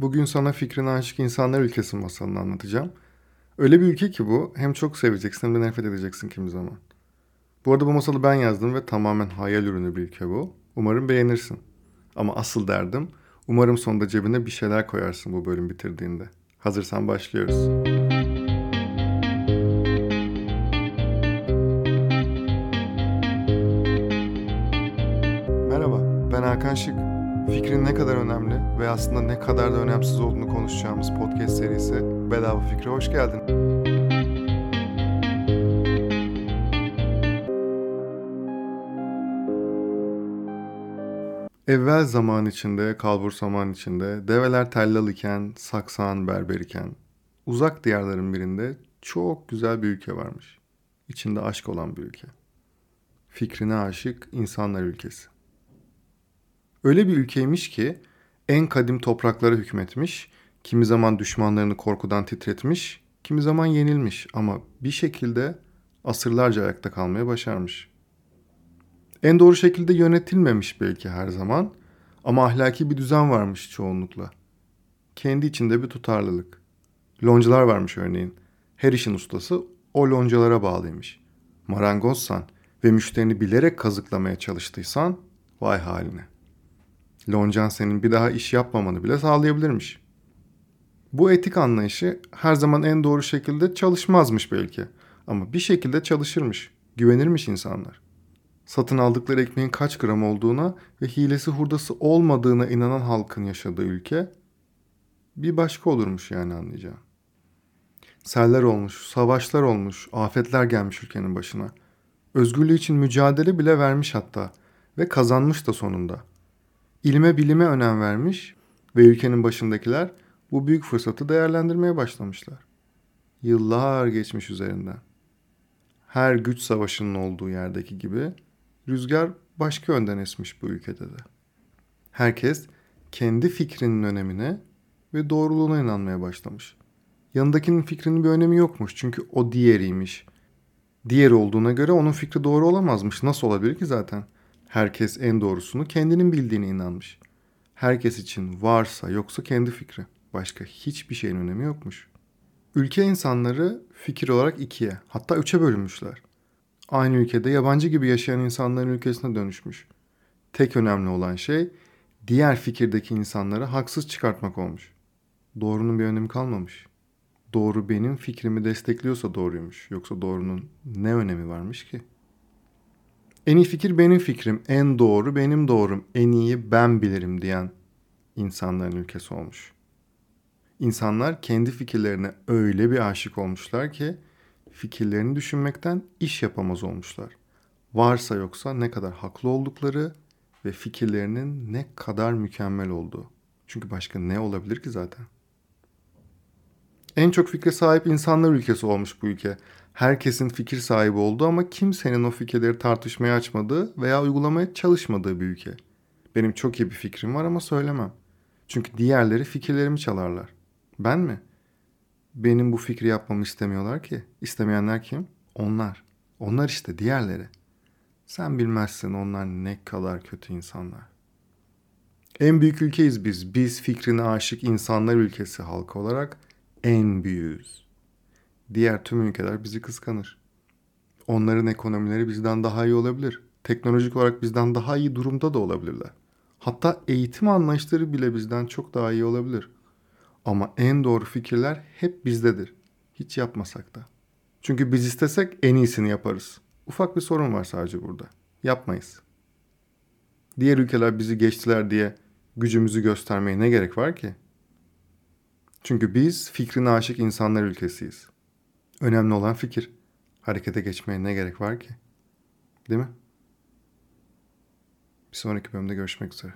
Bugün sana fikrine aşık insanlar ülkesi masalını anlatacağım. Öyle bir ülke ki bu. Hem çok seveceksin hem de nefret edeceksin kimi zaman. Bu arada bu masalı ben yazdım ve tamamen hayal ürünü bir ülke bu. Umarım beğenirsin. Ama asıl derdim umarım sonunda cebine bir şeyler koyarsın bu bölüm bitirdiğinde. Hazırsan başlıyoruz. Merhaba, ben Hakan Şık. Fikrin ne kadar önemli ve aslında ne kadar da önemsiz olduğunu konuşacağımız podcast serisi Bedava Fikre hoş geldin. Evvel zaman içinde, kalbur zaman içinde, develer tellal iken, saksan berber iken, uzak diyarların birinde çok güzel bir ülke varmış. İçinde aşk olan bir ülke. Fikrine aşık insanlar ülkesi. Öyle bir ülkeymiş ki en kadim topraklara hükmetmiş, kimi zaman düşmanlarını korkudan titretmiş, kimi zaman yenilmiş ama bir şekilde asırlarca ayakta kalmaya başarmış. En doğru şekilde yönetilmemiş belki her zaman ama ahlaki bir düzen varmış çoğunlukla. Kendi içinde bir tutarlılık. Loncalar varmış örneğin. Her işin ustası o loncalara bağlıymış. Marangozsan ve müşterini bilerek kazıklamaya çalıştıysan vay haline. Loncan senin bir daha iş yapmamanı bile sağlayabilirmiş. Bu etik anlayışı her zaman en doğru şekilde çalışmazmış belki. Ama bir şekilde çalışırmış. Güvenirmiş insanlar. Satın aldıkları ekmeğin kaç gram olduğuna ve hilesi hurdası olmadığına inanan halkın yaşadığı ülke bir başka olurmuş yani anlayacağım. Seller olmuş, savaşlar olmuş, afetler gelmiş ülkenin başına. Özgürlüğü için mücadele bile vermiş hatta ve kazanmış da sonunda. İlime bilime önem vermiş ve ülkenin başındakiler bu büyük fırsatı değerlendirmeye başlamışlar. Yıllar geçmiş üzerinden. Her güç savaşının olduğu yerdeki gibi rüzgar başka yönden esmiş bu ülkede de. Herkes kendi fikrinin önemine ve doğruluğuna inanmaya başlamış. Yanındakinin fikrinin bir önemi yokmuş çünkü o diğeriymiş. Diğer olduğuna göre onun fikri doğru olamazmış. Nasıl olabilir ki zaten? Herkes en doğrusunu kendinin bildiğine inanmış. Herkes için varsa yoksa kendi fikri. Başka hiçbir şeyin önemi yokmuş. Ülke insanları fikir olarak ikiye hatta üçe bölünmüşler. Aynı ülkede yabancı gibi yaşayan insanların ülkesine dönüşmüş. Tek önemli olan şey diğer fikirdeki insanları haksız çıkartmak olmuş. Doğrunun bir önemi kalmamış. Doğru benim fikrimi destekliyorsa doğruymuş. Yoksa doğrunun ne önemi varmış ki? En iyi fikir benim fikrim, en doğru benim doğrum, en iyi ben bilirim diyen insanların ülkesi olmuş. İnsanlar kendi fikirlerine öyle bir aşık olmuşlar ki fikirlerini düşünmekten iş yapamaz olmuşlar. Varsa yoksa ne kadar haklı oldukları ve fikirlerinin ne kadar mükemmel olduğu. Çünkü başka ne olabilir ki zaten? En çok fikre sahip insanlar ülkesi olmuş bu ülke. Herkesin fikir sahibi olduğu ama kimsenin o fikirleri tartışmaya açmadığı veya uygulamaya çalışmadığı bir ülke. Benim çok iyi bir fikrim var ama söylemem. Çünkü diğerleri fikirlerimi çalarlar. Ben mi? Benim bu fikri yapmamı istemiyorlar ki. İstemeyenler kim? Onlar. Onlar işte diğerleri. Sen bilmezsin onlar ne kadar kötü insanlar. En büyük ülkeyiz biz. Biz fikrine aşık insanlar ülkesi halkı olarak en büyüğüz. Diğer tüm ülkeler bizi kıskanır. Onların ekonomileri bizden daha iyi olabilir. Teknolojik olarak bizden daha iyi durumda da olabilirler. Hatta eğitim anlayışları bile bizden çok daha iyi olabilir. Ama en doğru fikirler hep bizdedir. Hiç yapmasak da. Çünkü biz istesek en iyisini yaparız. Ufak bir sorun var sadece burada. Yapmayız. Diğer ülkeler bizi geçtiler diye gücümüzü göstermeye ne gerek var ki? Çünkü biz fikrine aşık insanlar ülkesiyiz. Önemli olan fikir. Harekete geçmeye ne gerek var ki? Değil mi? Bir sonraki bölümde görüşmek üzere.